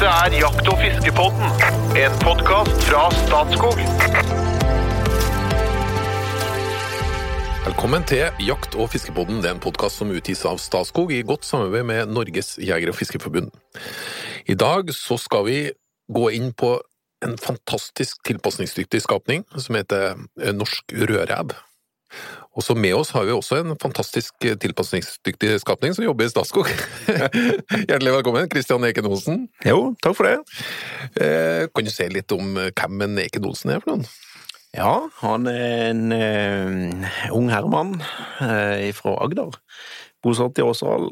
Dette er Jakt- og fiskepodden, en podkast fra Statskog. Velkommen til Jakt- og fiskepodden. Det er en podkast som utgis av Statskog i godt samarbeid med Norges jeger- og fiskerforbund. I dag så skal vi gå inn på en fantastisk tilpasningsdyktig skapning som heter norsk rødrev. Og så med oss har vi også en fantastisk tilpasningsdyktig skapning som jobber i Statskog. Hjertelig velkommen, Kristian Eken Olsen. Jo, takk for det. Eh, Kan du si litt om hvem en Eken Olsen er for noen? Ja, han er en eh, ung herremann eh, fra Agder. Bosatt i Åseral,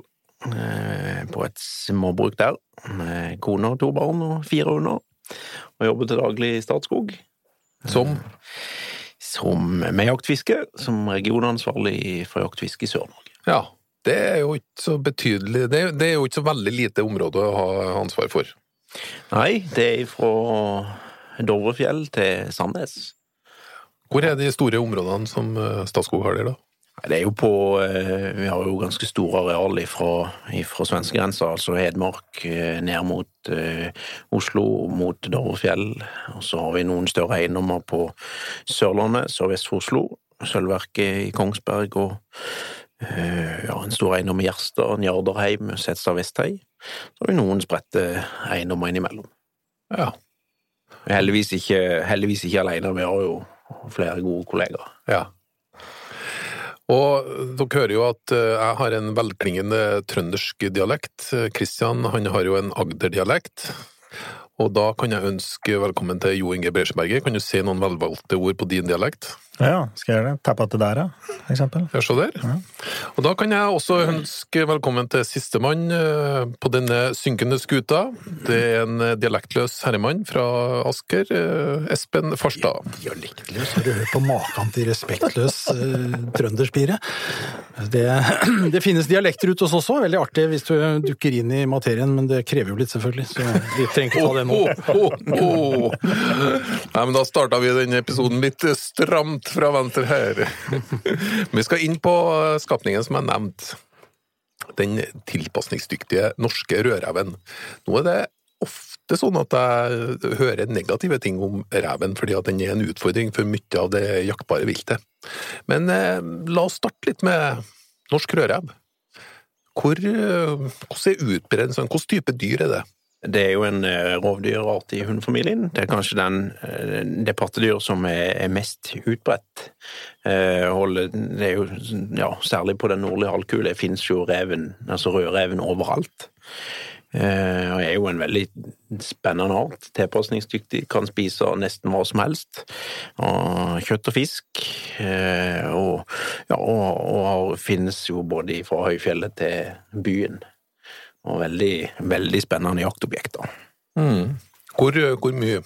eh, på et småbruk der, med kone og to barn og fire hunder. Og jobber til daglig i Statskog. Som Som med jaktfiske, som regionansvarlig for jaktfiske i Sør-Norge. Ja, det er jo ikke så betydelig Det, det er jo ikke så veldig lite område å ha ansvar for. Nei, det er fra Dovrefjell til Sandnes. Hvor er de store områdene som Statskog har der, da? Det er jo på eh, Vi har jo ganske store areal fra, ifra svenskegrensa, altså Hedmark eh, ned mot eh, Oslo, mot Dovrefjell. Og så har vi noen større eiendommer på Sørlandet, sørvest for Oslo. Sølvverket i Kongsberg og ja, en stor eiendom i Gjerstad, Njardarheim, Setstad Vesthei. Så har vi noen spredte eiendommer innimellom. Ja. Heldigvis ikke, heldigvis ikke alene, vi har jo flere gode kollegaer. ja. Og dere hører jo at eh, jeg har en velklingende trøndersk dialekt. Kristian han har jo en Agder-dialekt. Og da kan jeg ønske velkommen til Jo Inge Bresjeberger. Kan du si noen velvalgte ord på din dialekt? Ja, skal jeg gjøre det? Tappa til der, ja, for eksempel. Ja, se der. Og da kan jeg også ønske velkommen til sistemann eh, på denne synkende skuta. Det er en eh, dialektløs herremann fra Asker, eh, Espen Farstad. Dialektløs, har du hørt på maken til respektløs uh, trønderspire? Det, det finnes dialekter ute hos oss også, veldig artig hvis du dukker inn i materien, men det krever jo litt, selvfølgelig, så vi trenger ikke ta det nå. Åh, åh, åh. Nei, men da starta vi denne episoden litt stramt fra venstre her. Vi skal inn på skapningen som jeg nevnte. Den tilpasningsdyktige norske rødreven. Nå er det ofte sånn at jeg hører negative ting om reven, fordi at den er en utfordring for mye av det jaktbare viltet. Men eh, la oss starte litt med norsk rødrev. Hvor, eh, hvordan er utbredelsen? Hvilken type dyr er det? Det er jo en eh, rovdyrart i hundefamilien. Det er kanskje den, eh, det pattedyr som er, mest utbredt. Eh, det er jo, ja, særlig på den nordlige halvkule finnes jo reven, altså rødreven overalt. Og er jo en veldig spennende art. Tilpasningsdyktig, kan spise nesten hva som helst. Og kjøtt og fisk. Og, ja, og, og finnes jo både fra høyfjellet til byen. Og veldig, veldig spennende jaktobjekter. Mm. Hvor, hvor mye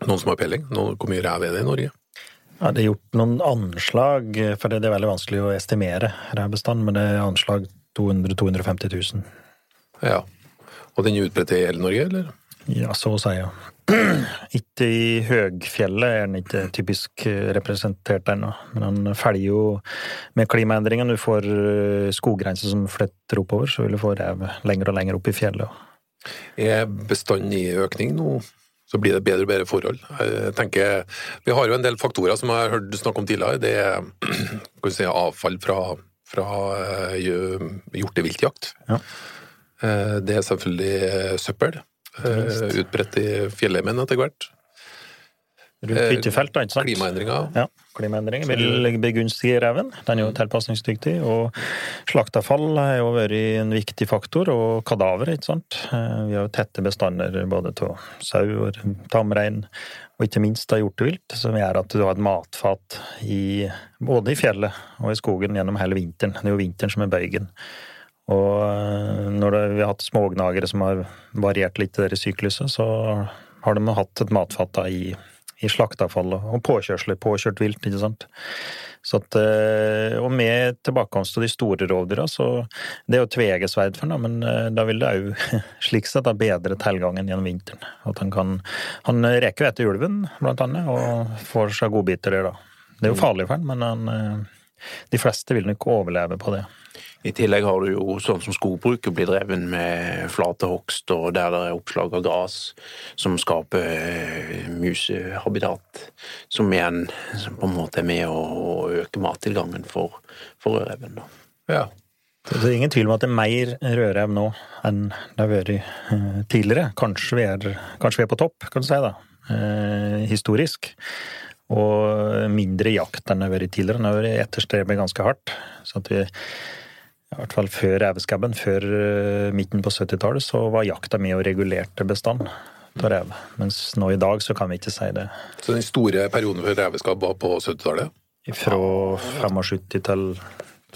Noen som har peiling? Hvor mye ræv er det i Norge? Ja, det er gjort noen anslag, for det er veldig vanskelig å estimere rævbestanden, men det er anslag 200 000-250 000. Ja. Og den er utbredt i hele Norge, eller? Ja, så å si, ja. Ikke i høgfjellet er den ikke typisk representert ennå, men han følger jo med klimaendringene. Du får eh, skoggrenser som flytter oppover, så vil du få rev lenger og lenger opp i fjellet. Er bestanden i økning nå? Så blir det bedre og bedre forhold. Jeg tenker, Vi har jo en del faktorer som jeg har hørt snakk om tidligere. Det er si, avfall fra, fra eh, hjorteviltjakt. Ja. Eh, Det er selvfølgelig eh, søppel. Eh, Utbredt i fjellheimen etter hvert. Rundt hyttefeltene, ikke sant? Klimaendringer. Ja, klimaendringer vil begunstige reven. Den er jo tilpasningsdyktig. Og slaktavfall har jo vært en viktig faktor, og kadaver, ikke sant. Eh, Vi har jo tette bestander både av sau og tamrein, og ikke minst av hjortevilt, som gjør at du har et matfat i, både i fjellet og i skogen gjennom hele vinteren. Det er jo vinteren som er bøygen. Og eh, når det, vi har hatt smågnagere som har variert litt i deres sykluset, så har de hatt et matfat da i i slakteavfallet og påkjørsler, påkjørt vilt, ikke sant. At, eh, og med tilbakekomst av de store rovdyra, så det er jo tvegesverd for ham, men eh, da vil det òg slik sett ha bedre tilgangen gjennom vinteren. At han kan Han reker jo etter ulven, blant annet, og får seg godbiter der, da. Det er jo farlig for han, men han, de fleste vil nok overleve på det. I tillegg har du jo sånn som skogbruket blir dreven med flatehogst, og der det er oppslag av gras som skaper eh, musehabitat, som igjen som på en måte er med å å øke mattilgangen for, for rødreven. Ja. Så det er ingen tvil om at det er mer rødrev nå enn det har vært eh, tidligere. Kanskje vi er, kanskje vi er på topp, kan du si, da. Eh, historisk. Og mindre jakt enn det har vært tidligere. Det har vært etterstrebet ganske hardt. Så at vi, i hvert fall før reveskabben, før eh, midten på 70-tallet, så var jakta med og regulerte bestand av rev. Mens nå i dag så kan vi ikke si det. Så den store perioden for reveskabb var på 70-tallet? Fra 75 til,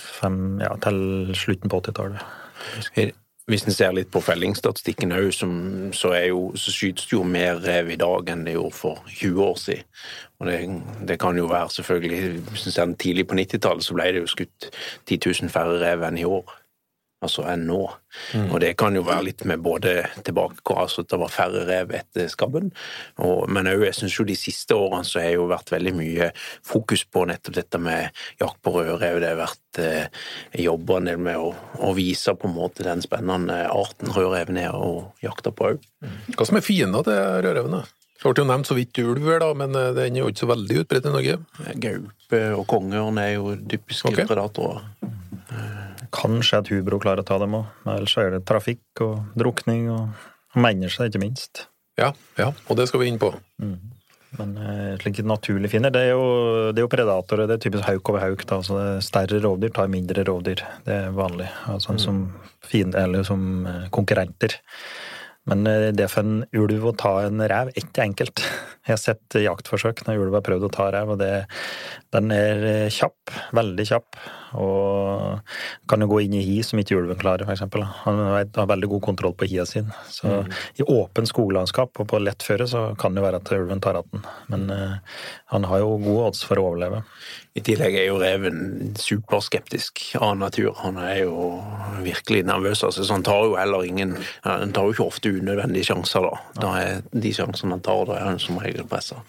fem, ja, til slutten på 80-tallet. Hvis en ser litt på fellingsstatistikken òg, så, jo, så skytes det jo mer rev i dag enn det gjorde for 20 år siden. Og det, det kan jo være selvfølgelig en ser tidlig på 90-tallet, så ble det jo skutt 10 000 færre rev enn i år. Altså enn nå. Og det kan jo være litt med både tilbake, altså at det var færre rev etter skabben, og, men òg jeg syns jo de siste årene så har jo vært veldig mye fokus på nettopp dette med jakt på rødrev. Det har vært eh, jobba en del med å, å vise på en måte den spennende arten rødreven er og jakta på òg. Hva som er fiender til rødreven? Det ble jo nevnt så vidt ulv da, men eh, den er jo ikke så veldig utbredt i Norge. Gaupe og kongeørn er jo typiske okay. predatorer. Kanskje et hubro klarer å ta dem òg, men ellers så er det trafikk og drukning og mennesker, ikke minst. Ja, ja, og det skal vi inn på. Men eh, slik naturlig finner, det er jo, det er jo predatorer. Det er typisk hauk over hauk. Da. Altså, større rovdyr tar mindre rovdyr. Det er vanlig. Altså, mm. som fiend, eller som eh, konkurrenter. Men eh, det for en ulv å ta en rev er ikke enkelt. Jeg har sett jaktforsøk når ulv har prøvd å ta rev, og det, den er eh, kjapp. Veldig kjapp. Og kan jo gå inn i hi som ikke ulven klarer, eksempel. Han har veldig god kontroll på hia sin. Så i åpen skoglandskap og på lett føre så kan det være at ulven tar att den. Men uh, han har jo gode odds for å overleve. I tillegg er jo reven superskeptisk av natur. Han er jo virkelig nervøs. Altså, så han tar jo heller ingen Han tar jo ikke ofte unødvendige sjanser, da. da er de sjansene han tar, da er han som regel pressa.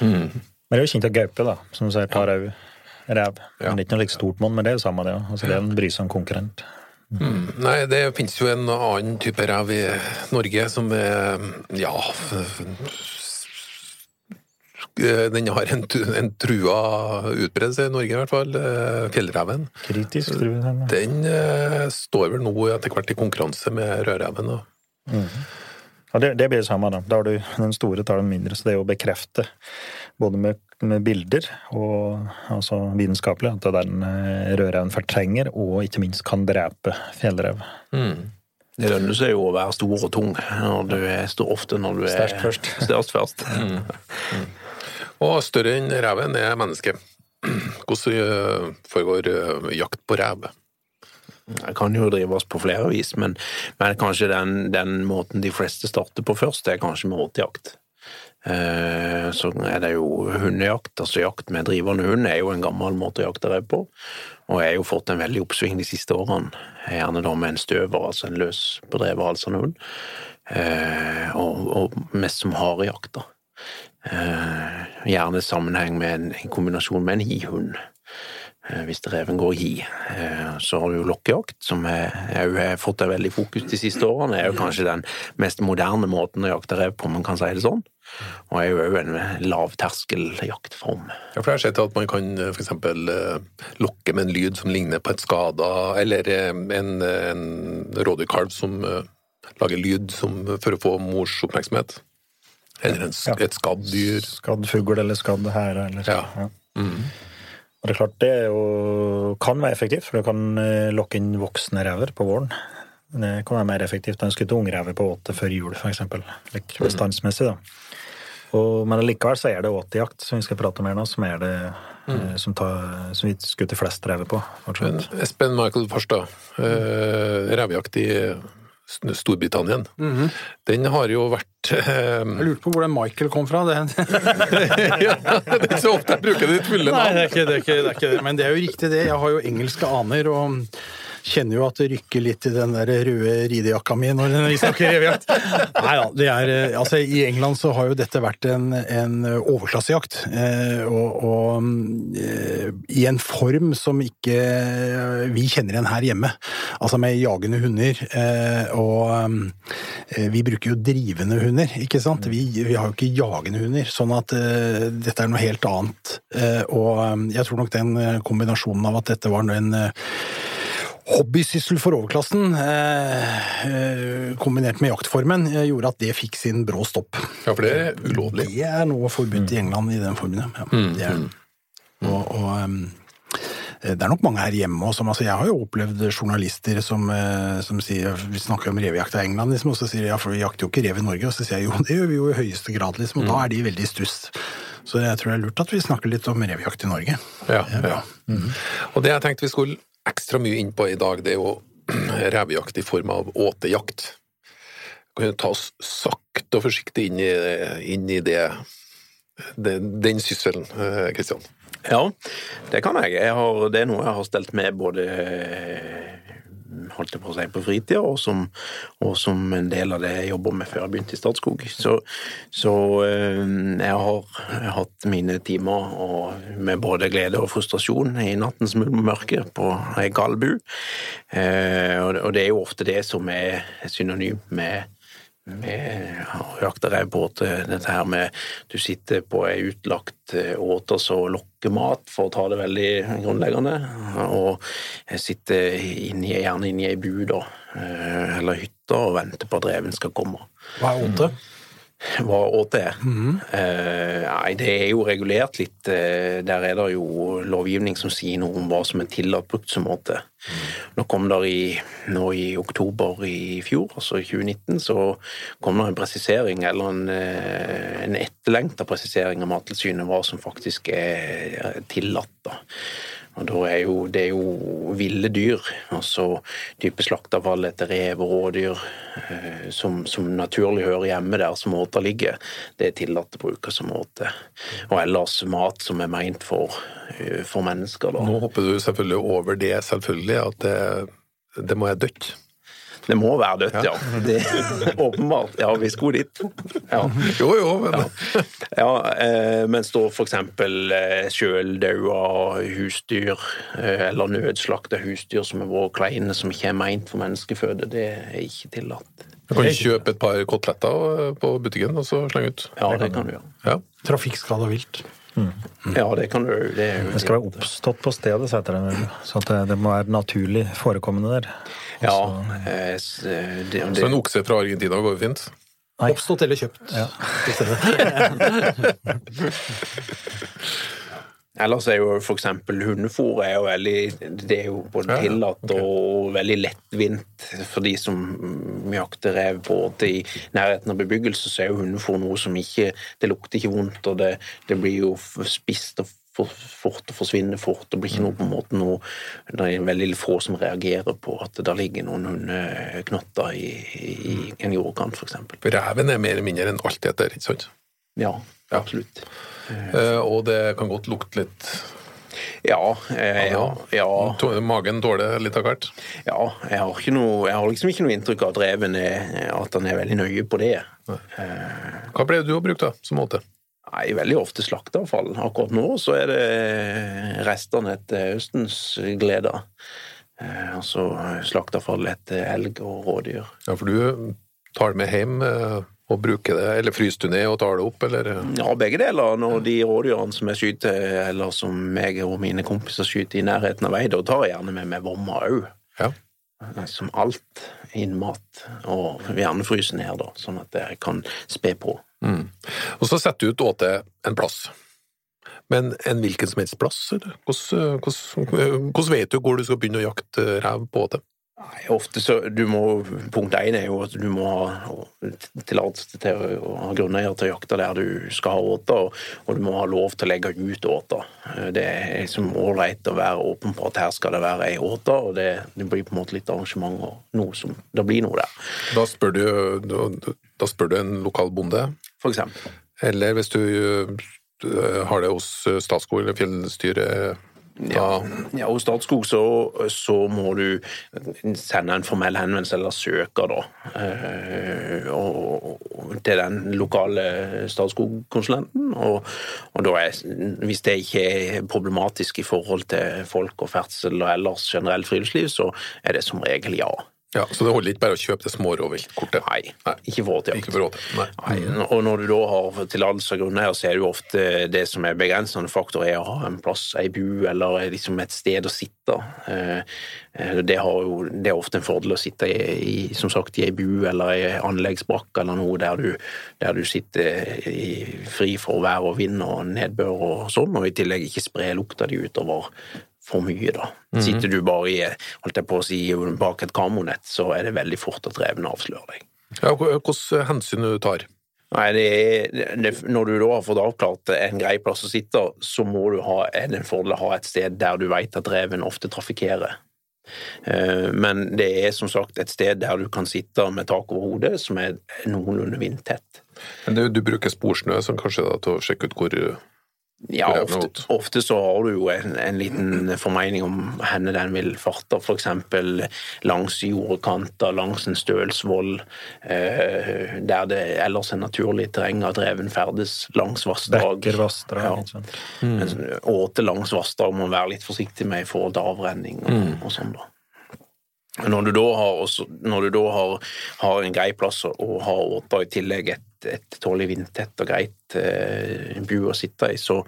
Men det er jo kjent av gaupe, da, som du sier, tar au rev. Ja. Men det er ikke noe like stort monn, men det er jo samme det òg. Altså, det er en brysom konkurrent. Mm. Nei, det finnes jo en annen type rev i Norge som er Ja Den har en, en trua utbredelse i Norge, i hvert fall. eh, Fjellreven. Kritisk, jeg. den. Den eh, står vel nå etter hvert i konkurranse med rødreven. Mm. Ja, det, det blir det samme, da. Da har du den store tar den mindre. Så det er å bekrefte, både med, med bilder og altså vitenskapelig, at den eh, rødreven fortrenger og ikke minst kan drepe fjellrev. Det lønner seg jo å være stor og tung når du er stor ofte når du er Størst først. Størst først. Og større enn reven er mennesket. Hvordan eh, foregår eh, jakt på rev? Det kan jo drives på flere vis, men, men kanskje den, den måten de fleste starter på først, er kanskje med åtejakt. Eh, Så er det jo hundejakt, altså jakt med drivende hund er jo en gammel måte å jakte rev på, og jeg har jo fått en veldig oppsving de siste årene. Gjerne da med en støver, altså en løs bedrevet halsende hund, Eh, og, og mest som harejakt, da. Eh, Gjerne i sammenheng med en, en kombinasjon med en hihund. Eh, Hvis reven går gi. hi. Eh, Så har du lokkejakt, som jeg er har fått et veldig fokus de siste årene. Det er jo kanskje den mest moderne måten å jakte rev på, om man kan si det sånn. Og er jo òg en lavterskeljaktform. Ja, for jeg har sett at man kan f.eks. for eksempel eh, lokke med en lyd som ligner på et skada, eller en, en rådyrkalv som lager lyd som, for å få mors oppmerksomhet. Eller en, Ja. et skadd dyr. Skadd fugl eller skadd hære. Eller, Ja. Og det er klart, det er jo, kan være effektivt, for du kan eh, lokke inn voksne rever på våren. Det kan være mer effektivt enn å skutte ungrever på åte før jul, eksempel. Like bestandsmessig, da. Og, men allikevel så er det åtejakt, som vi skal prate om her nå, som er det mm. som, tar, som vi skutter flest rever på. Espen Michael Farstad, eh, revejakt i S- -hmm. den har jo vært eh, Jeg lurte på hvor den Michael kom fra. Det, ja, Det er ikke så ofte jeg bruker ditt fulle Nei, navn. det er, ikke, det, er ikke, det er ikke det. Men det er jo riktig, det. Jeg har jo engelske aner og kjenner jo at det rykker litt i den der røde ridejakka mi når vi snakker revejakt. Nei da, det er eh, Altså, i England så har jo dette vært en, en overklassejakt. Eh, og, og eh, i en form som ikke vi kjenner igjen her hjemme. Altså med jagende hunder. Eh, og vi bruker jo drivende hunder, ikke sant. Vi, vi har jo ikke jagende hunder. Sånn at dette er noe helt annet. Eh, og jeg tror nok den kombinasjonen av at dette var en hobbysyssel for overklassen, eh, eh, kombinert med jaktformen, eh, gjorde at det fikk sin brå stopp. Ja, for det er ulovlig. Det er noe forbudt i England i den formen, ja. Mm, Det er, og, og um, det er nok mange her hjemme også. som, Altså, jeg har jo opplevd journalister som, som sier Vi snakker om revejakta i England, liksom, og så sier de ja, for vi jakter jo ikke rev i Norge. Og så sier jeg jo, det gjør vi jo i høyeste grad, liksom, og da er de veldig i stuss. Så jeg tror det er lurt at vi snakker litt om revejakt i Norge. Ja, ja. Og det jeg tenkte vi skulle ekstra mye inn på i dag, det er jo revejakt i form av åtejakt. Kan ta oss sakte og forsiktig inn i, inn i det, det, den sysselen, Kristian? Ja, det kan jeg. jeg har, det er noe jeg har stelt med både eh, holdt jeg på å si, på fritida, og og som en del av det jeg jobber med før jeg begynte i Statskog. Så, så eh, jeg har hatt mine timer med både glede og frustrasjon i nattens mørke på ei galbu. bu. det- og det er jo ofte det som er synonym med med jakter jakte på åte, dette her med du sitter på ei utlagt åter åte og lokker mat, for å ta det veldig grunnleggende, og jeg sitter inni, gjerne inni ei bu da, eh, eller hytte og venter på at reven skal komme. Hva er åte? Hva åte er? Eh, nei, det er jo regulert litt. eh, der er det jo lovgivning som sier noe om hva som er tillatt brukt som åte. Nå kom der i, nå i oktober i fjor, altså i 2019, så kom det en presisering, eller en, eh, en etterlengta presisering av Mattilsynet hva som faktisk er tillatt. da. Og da er jo, det er jo ville dyr, altså type slakteavfall etter rev og rådyr, eh, som, som naturlig hører hjemme der som åta ligger. Det er tillatt å bruke som åte. Og ellers mat som er meint for, eh, for mennesker. da. Nå hopper du selvfølgelig over det, selvfølgelig, at det, det må være dødt. Det må være dødt, ja. Det er åpenbart. Ja, vi skulle dit. Ja. Jo, jo, men Ja, eh, mens da for eksempel eh, sjøldaua husdyr, eh, eller nødslakta husdyr som er vært kleine, som ikke er meint for menneskeføde, det er ikke tillatt. du kan kjøpe et par koteletter eh, på butikken og så slenge ut. Ja, det kan du gjøre. Ja. Trafikkskada vilt. Ja, det kan du Det Det skal være oppstått på stedet, så heter det. Så at det, det må være naturlig forekommende der. Ja, eh, eh, det, Så en okse fra Argentina går jo fint. Nei. Oppstått eller kjøpt. Ja. ellers er jo eksempel hundefôr er jo veldig Det er jo både Ja, ja, tillatt og veldig lettvint for de som jakter rev åte i nærheten av bebyggelse, så er jo hundefôr noe som ikke Det lukter ikke vondt, og det, det blir jo spist og for, fort og forsvinner fort. Det blir ikke noe på en måte noe Det er veldig få som reagerer på at det ligger noen hundeknotter i, i en jordkant, eksempel. Reven er mer eller mindre en alteter, ikke sant? Ja, Ja. absolutt. Eh, og det kan godt lukte litt Ja, eh, ja, ja, Magen tåler litt av hvert. ja. Jeg har, ikke noe, jeg har liksom ikke noe inntrykk av at reven er, at han er veldig nøye på det. Hva pleier du å bruke da, som måte? Nei, veldig ofte slakteavfall. Akkurat nå så er det restene etter høstens gleder. Eh, altså slakteavfall etter elg og rådyr. Ja, for du tar det med hjem eh, og bruker det, eller fryser du ned og tar det opp, eller? Ja, begge deler. Når de rådyrene som jeg skyter, eller som jeg og mine kompiser skyter i nærheten av vei, da tar jeg gjerne med meg vomma òg. Ja. Som alt inn mat. Og gjerne fryse ned, da, sånn at jeg kan spe på. Mm. Og så setter du ut åte en plass. Men en hvilken som helst plass, eller? Hvordan, hvordan, hvordan vet du hvor du skal begynne å jakte rev på åte? Nei, ofte så du må, Punkt én er jo at du må ha tillatelse til å ha grunneier til å jakte der du skal ha åter, og, du må ha lov til å legge ut åter. Det er liksom ålreit å være åpen på at her skal det være ei åter, og det, det blir på en måte litt arrangement og noe som Det blir noe der, Da spør du, da, da spør du en lokal bonde, for eksempel. eller hvis du eh, har det hos Statskog eller Fjellstyret Ja, ja hos Statskog så, så, må du sende en formell henvendelse eller søke da, eh, og, og, til den lokale Statskog-konsulenten. Og, og, hvis det ikke er problematisk i forhold til folk og ferdsel og ellers generelt friluftsliv, så er det som regel ja. Ja, Så det holder ikke bare å kjøpe det små rovviltkortet? Nei, ikke for råtejakt. Ikke for råte, nei. nei. Og når du da har tillatelse av grunneier, så er det jo ofte det som er begrensende faktor, er å ha en plass, ei bu eller liksom et sted å sitte. Eh, det, jo, det er ofte en fordel å sitte i, som sagt, i ei bu eller ei anleggsbrakke eller noe der du, der du sitter i, fri for vær og vind og nedbør og sånn, og i tillegg ikke spre lukta di utover for mye, da. Mm -hmm. Sitter du bare i, holdt jeg på å si, bak et kamonett, så er det veldig fort at reven avslører deg. Ja, Hvilke hensyn du tar? Nei, det er, det, Når du da har fått avklart en grei plass å sitte, så må du ha, en fordel å ha et sted der du vet at reven ofte trafikkerer. Eh, men det er som sagt et sted der du kan sitte med tak over hodet, som er noenlunde vindtett. Men du, du bruker sporsnø som kanskje da, til å sjekke ut hvor ja, ofte, ofte, så har du jo en, en liten formening om henne den vil farte, f.eks. langs jordkanter, langs en stølsvoll, eh, der det ellers er naturlig terreng at reven ferdes langs vassdrag. Bekker, vassdrag, ja. mm. Åte langs vassdrag må man være litt forsiktig med i forhold til avrenning og, mm. og sånn, da. Når du da har, også, du da har, har en grei plass og har åta i tillegg et et tålelig vindtett og greit eh, bu å sitte i, så,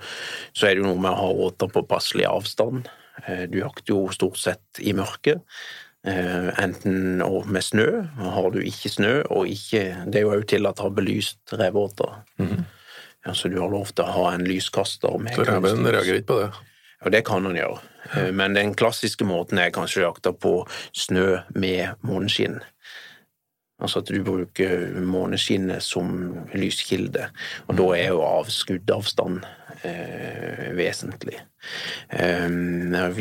så, er det jo noe med å ha åter på passelig avstand. Eh, du jakter jo stort sett i mørket. Eh, enten med snø, har du ikke snø, og ikke Det er jo òg tillatt å ha belyst reveåter. Mm -hmm. ja, så du har lov til å ha en lyskaster med Så reven reagerer ikke på det? Ja, det kan han gjøre. Ja. Men den klassiske måten er kanskje å jakte på snø med måneskinn. Altså at du bruker måneskinnet som lyskilde. Og da er jo avskuddavstand eh, vesentlig. Eh,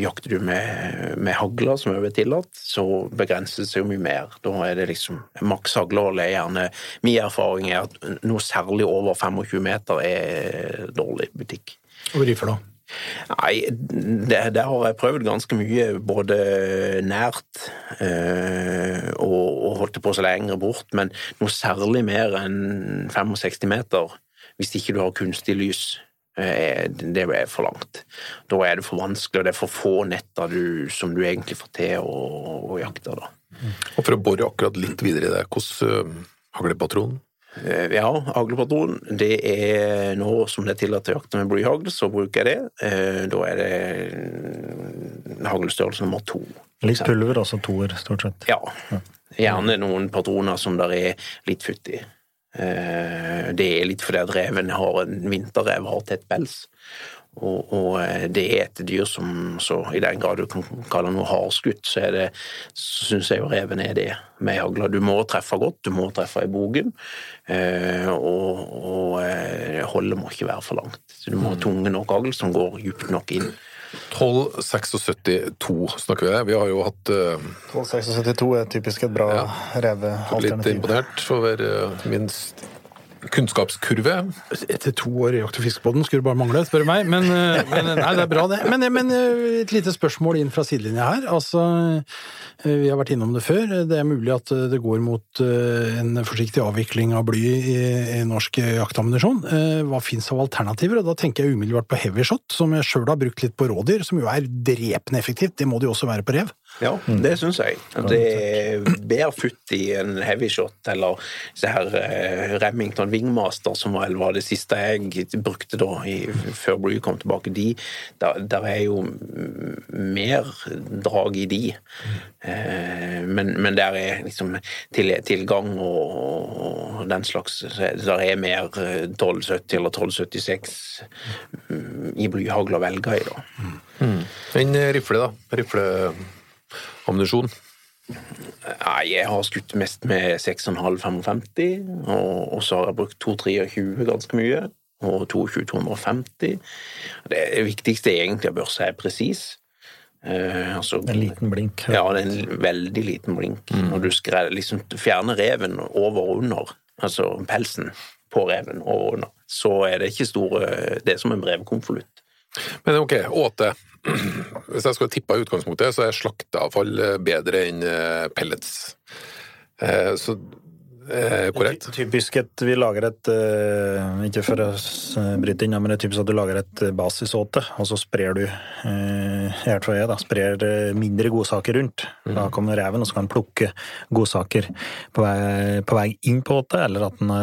jakter du med, med hagler, som er tillatt, så begrenser det jo mye mer. Da er det liksom maks haglehold er gjerne Min erfaring er at noe særlig over 25 meter er dårlig butikk. Og rifer, da? Nei, det, det, har jeg prøvd ganske mye, både nært øh, og, og holdt på så lenger bort, men noe særlig mer enn 65 meter, hvis ikke du har kunstig lys, øh, det er for langt. Da er det for vanskelig, og det er for få netter du, som du egentlig får til å, å jakte. Da. Og For å bore akkurat litt videre i det, hvordan øh, haglepatron Eh, ja, haglpatron det er nå som det er tillatt å jakte med blyhagl, så bruker jeg det. Eh, da er det haglstørrelse nummer to. Litt pulver, altså toer, stort sett? Ja. Gjerne noen patroner som der er litt futt i. Eh, det er litt fordi at reven har en vinterrev har tett pels. Og, og, eh, det er et dyr som så i den grad du kan kalle noe hardskutt, så, er det, så syns jeg jo reven er det med hagla. Du må treffe godt, du må treffe i bogen, eh, og, og eh, holdet må ikke være for langt. Så du må ha tunge nok hagl som går dypt nok inn. 12.76,2 snakker vi det. Vi har jo hatt uh, 12.76,2 er typisk et bra ja, revealternativ. Litt imponert over uh, minst kunnskapskurve. Etter to år i Jakt- og fiskebåten skulle det bare mangle, spør du meg. Men, eh, men, nei, det er bra, det. Men, men, eh, et lite spørsmål inn fra sidelinja her. Altså, eh, vi har vært innom det før. Det er mulig at det går mot en forsiktig avvikling av bly i, i norsk jaktammunisjon. Hva fins av alternativer? Og da tenker jeg umiddelbart på heavyshot, som jeg sjøl har brukt litt på rådyr, som jo er drepende effektivt. Det må det jo også være på rev. Ja, det syns jeg. Det er bedre futt i en heavyshot eller så her Remington sånn Wingmaster, som vel var det siste jeg brukte da, i, før Blue kom tilbake, de, der, der, er jo mer drag i de. Eh, men, men, der er liksom til, tilgang og, den slags Der er mer 1270 eller 1276 i blyhagl å velge i, da. Mm. En rifle, da? Rifleammunisjon? Nei, jeg har skutt mest med 6,5-55, og, og så har jeg brukt 2,23 ganske mye. Og 22-250. Det viktigste egentlig av børsa er presis. Eh, altså, en liten blink. Ja, det er en veldig liten blink. Mm. Når du skal liksom fjerner reven over og under, altså pelsen på reven over og under, så er det ikke store Det er som en brevkonvolutt. Men ok, åte. Hvis jeg skulle tippa utgangspunktet, så er slakteavfall eh, bedre enn eh, pellets. Eh, Så korrekt? Typisk at Vi lager et Ikke for å bryte inn, men det er typisk at du lager et basisåte, og så sprer du hvert fall jeg da, sprer mindre godsaker rundt. Da kommer reven, og så kan den plukke godsaker på vei, på vei inn på åtet, eller at den,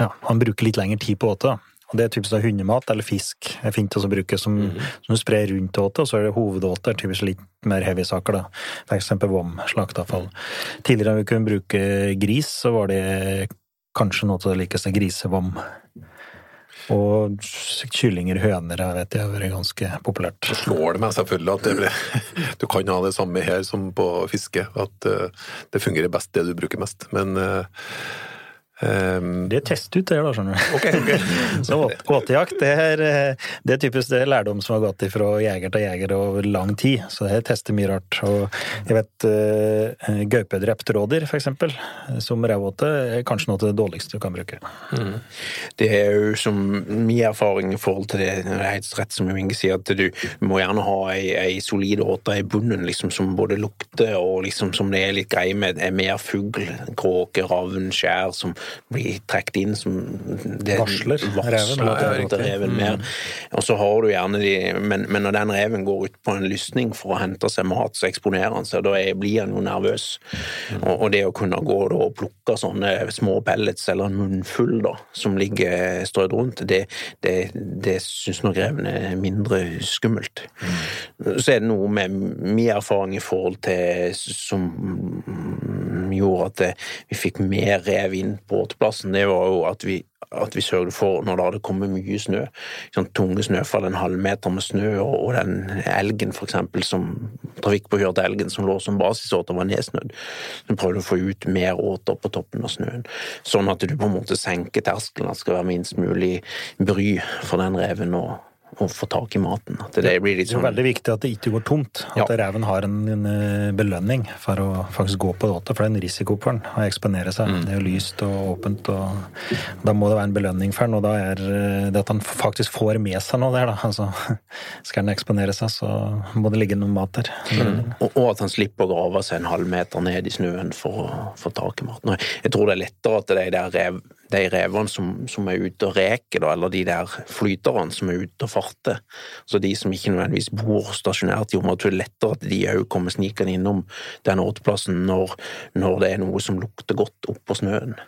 ja, han bruker litt lengre tid på åtet. da. Og Det er typisk hundemat eller fisk er fint å bruke som, som du sprer rundt åte, og så er det hovedåtet er typisk litt mer heavy saker, da. For eksempel vom, slakteavfall. Tidligere vi kunne bruke gris, så var det kanskje noe av det likeste grisevom. Og kyllinger, høner, jeg vet det har vært ganske populært. slår det meg selvfølgelig at det blir, du kan ha det samme her som på fiske, at eh, det fungerer best det du bruker mest. Men eh, eh, Det er testut, det, da, skjønner du. Okay, okay. Så åtejakt, det er, eh, det er typisk det er lærdom som har gått ifra jeger til jeger over lang tid. Så det tester mye rart. Og jeg vet uh, gaupedrept rådyr, eksempel, som revåte, er kanskje noe av det dårligste du kan bruke. Det er jo som min erfaring i forhold til det, det er helt rett som Inge sier, at du må gjerne ha ei, ei solid åte i bunnen liksom, som både lukter og liksom, som det er litt greie med, er mer fugl, kråke, ravn, skjær som blir trukket inn som det, Varsler reven, ja, reven mer. Og så har du gjerne de men, men når den reven går ut på en lysning for å hente seg mat, så eksponerer han seg, da blir han jo nervøs. Og, og det å kunne gå da, og plukke sånne små pellets eller en munnfull da, som ligger strødd rundt, det, det, det syns nok reven er mindre skummelt. Så er det noe med min erfaring i forhold til som gjorde at det, vi fikk mer rev inn på åteplassen, det var jo at vi at vi sørget for, når det hadde kommet mye snø, sånn tunge snøfall, en halvmeter med snø, og, og den elgen for eksempel, som trafikkpåkjørte elgen som lå som basisåter, var nedsnødd, så prøvde å få ut mer åter på toppen av snøen, sånn at du på en måte senker terskelen, at det skal være minst mulig bry for den reven å, å få tak i maten. At det blir litt Det er sånn veldig viktig at det ikke går tomt. At Ja. reven har en, en eh, belønning for å faktisk gå på åte, for det er en risiko for den å eksponere seg. Det er jo lyst og åpent, og da må det være en belønning for den, og da er eh, det at han faktisk får med seg noe der, da. Altså, skal den eksponere seg, så må det ligge noe mat der. Og, og at han slipper å grave seg en halvmeter ned i snøen for å få tak i maten. Jeg tror det er lettere at de der rev, de revene som, som er ute og reker, da, eller de der flyterne som er ute og farter, så de som ikke nødvendigvis bor stasjonært i området, er lettere at de òg kommer snikende innom den åteplassen når, når det er noe som lukter godt oppå snøen.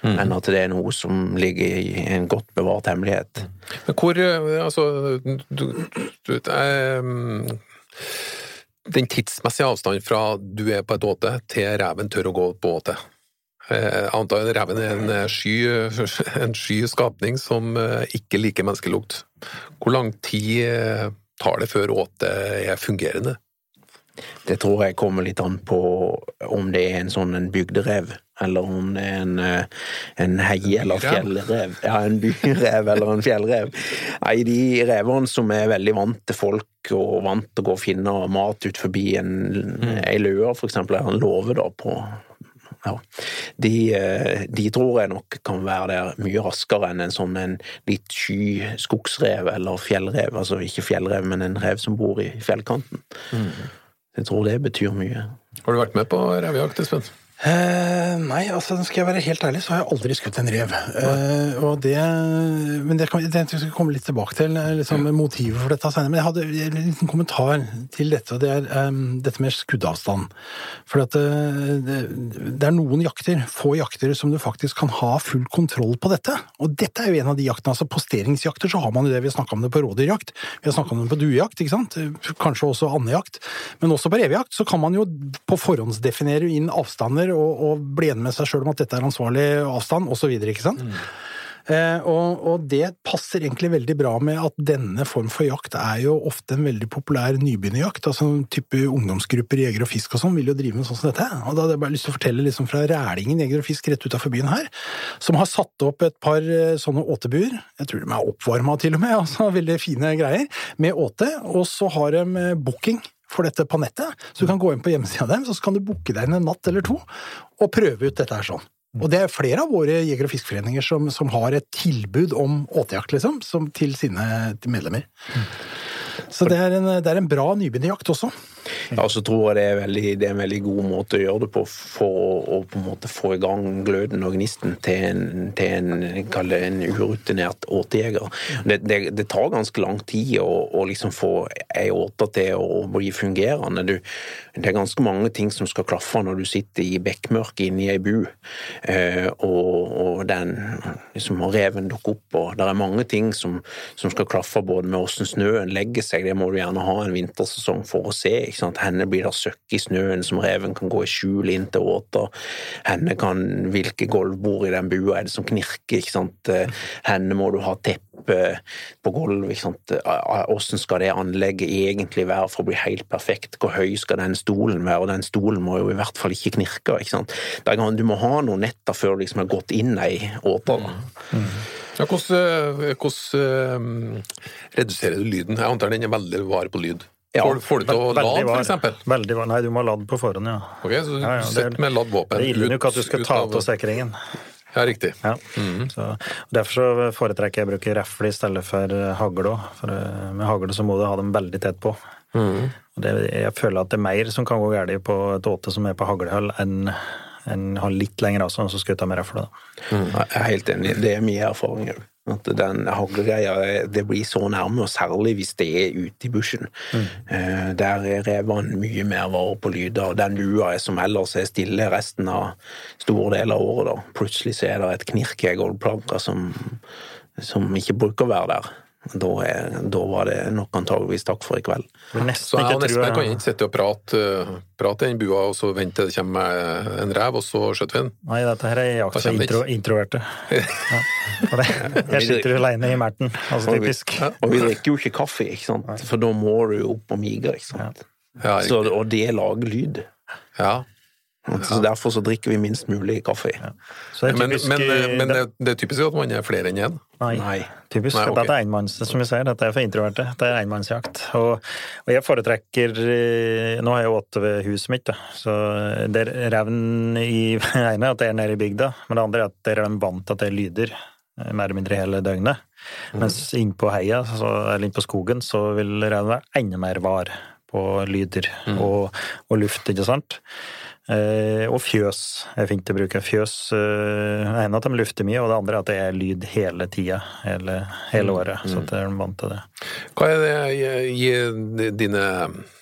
Enn at det er noe som ligger i en godt bevart hemmelighet. Men hvor eh, Altså, du, du eh, Den tidsmessige avstanden fra du er på et åte, til reven tør å gå på åte. Eh, Jeg antar at reven er en eh, sky, en sky skapning som eh, ikke liker menneskelukt. Hvor lang tid tar det før åtet er fungerende? Det tror jeg kommer litt an på om det er en sånn en bygderev, eller om det er en, en hei- eller fjellrev. Ja, en byrev eller en fjellrev. Nei, de revene som er veldig vant til folk og vant til å gå og finne mat ut forbi en, ei løe, for eksempel, eller en låve da på ja, de, eh, de tror jeg nok kan være der mye raskere enn en sånn en litt sky skogsrev eller fjellrev. Altså ikke fjellrev, men en rev som bor i fjellkanten. Jeg tror det betyr mye. Har du vært med på revejakt, Espen? Eh, nei, altså skal jeg være helt ærlig, så har jeg aldri skutt en rev. Eh, og det, men det, kan, det skal jeg komme litt tilbake til, liksom, ja. motivet for dette senere. Men jeg hadde en liten kommentar til dette, og det er um, dette med skuddavstand. For at, uh, det, det er noen jakter, få jakter, som du faktisk kan ha full kontroll på dette. Og dette er jo en av de jaktene. altså Posteringsjakter så har man jo det, vi har snakka om det på rådyrjakt, vi har snakka om det på duejakt, ikke sant? kanskje også andejakt. Men også på revejakt så kan man jo på forhåndsdefinere inn avstander og, og bli enig med seg sjøl om at dette er ansvarlig avstand, osv. Ikke sant? Eh, og, og det passer egentlig veldig bra med at denne form for jakt er jo ofte en veldig populær nybegynnerjakt. altså en type Ungdomsgrupper jeger og fisk og sånn vil jo drive med sånn som dette. og Da hadde jeg bare lyst til å fortelle liksom fra Rælingen jeger og fisk rett utafor byen her, som har satt opp et par eh, sånne åtebuer. Jeg tror de er oppvarma til og med, altså veldig fine greier, med åte. Og så har de eh, booking for dette på nettet, så du kan gå inn på hjemmesida deres, og så kan du booke deg inn en natt eller to og prøve ut dette her sånn. Og det er flere av våre jeger- og fiskeforeninger som, som har et tilbud om åtejakt, liksom, som til sine medlemmer. Så det er en, det er en bra nybegynnerjakt også. Ja, så tror jeg det er, veldig, det er en veldig god måte å gjøre det på for å, på en måte få i gang gløden og gnisten til en, til en, kall det en urutinert åtejeger. Det, det, det tar ganske lang tid å, å liksom få ei åte til å bli fungerende. Du, det er ganske mange ting som skal klaffe når du sitter i bekmørket inne i ei bu, eh, og, og den liksom reven dukker opp, og det er mange ting som, som skal klaffe både med åssen snøen legger seg, det må du gjerne ha en vintersesong for å se. ikke sant? Henne blir det søkk i snøen som reven kan gå i skjul inn til åter. Henne kan hvilke gulvbord i den bua er det som knirker, ikke sant. Henne må du ha teppe på gulvet, ikke. Åssen skal det anlegget egentlig være for å bli helt perfekt? Hvor høy skal den stolen være? Og den stolen må jo i hvert fall ikke knirke, ikke sant. Du må ha noen netter før du liksom har gått inn i åter. da. Ja, hvordan, hvordan eh, reduserer du lyden? Jeg antar den er veldig var på lyd. Ja, får, får du til å Veldig lade, var- for eksempel? Veldig var, nei, du må lade på forhånd, ja. Ok, så du Ja, ja, det er- sitter med ladd våpen Det gjelder jo ikke at du skal ta av- sikringen. Ja, riktig. Ja. så, derfor så foretrekker jeg å bruke refle i stedet for eh, hagle. For eh, med hagle så må du ha dem veldig tett på. Og det, jeg føler at det er mer som kan gå galt på et åte som er på haglehull, enn en ha litt lengre avstand, og så skutt med refle. Mm. Jeg er helt enig. Det er mye erfaring òg. At den haglegreia det blir så nærme, og særlig hvis det er ute i bushen. Eh, Der er revene mye mer vare på lyder. Den lua er som ellers er stille resten av store deler av året. da. Plutselig så er det et knirk i ei gulvplanke som, som ikke bruker å være der. Da, er, da var det nok antageligvis takk for i kveld. Så jeg og Espen kan ikke sitte og prate, prate i den bua, og så vente til det kommer en rev, og så skjøter vi den. Nei, dette her er jakt for intro, introverte. Ja. Jeg sitter alene i Merten, altså Og vi- typisk. Og vi drikker jo ikke kaffe, ikke sant? for da må du jo opp og mige. ikke sant? Så, og det lager lyd. ja. Så Derfor så drikker vi minst mulig kaffe. Ja. det er Men, men, eh, eh, men det- det, det er typisk at man er flere enn én. Nei. Nei. Typisk. Nei, okay. Dette er enmanns, som vi sier, dette er for introverte. Det er enmannsjakt. Og, og jeg foretrekker eh, Nå har jeg åtte ved huset mitt, da. så det er revn i det ene at det er nede i bygda, men det andre er at der er de vant til at det er lyder eh, mer eller mindre hele døgnet. Mens inn på heia, så, eller inn på skogen, så vil revnen være enda mer var på lyder og, og luft, ikke sant? Eh, og fjøs er fint å bruke. Fjøs eh, er at de lufter mye, og det andre er at det er lyd hele tida, hele, hele året. Så at de er vant til det. Hva er det i- dine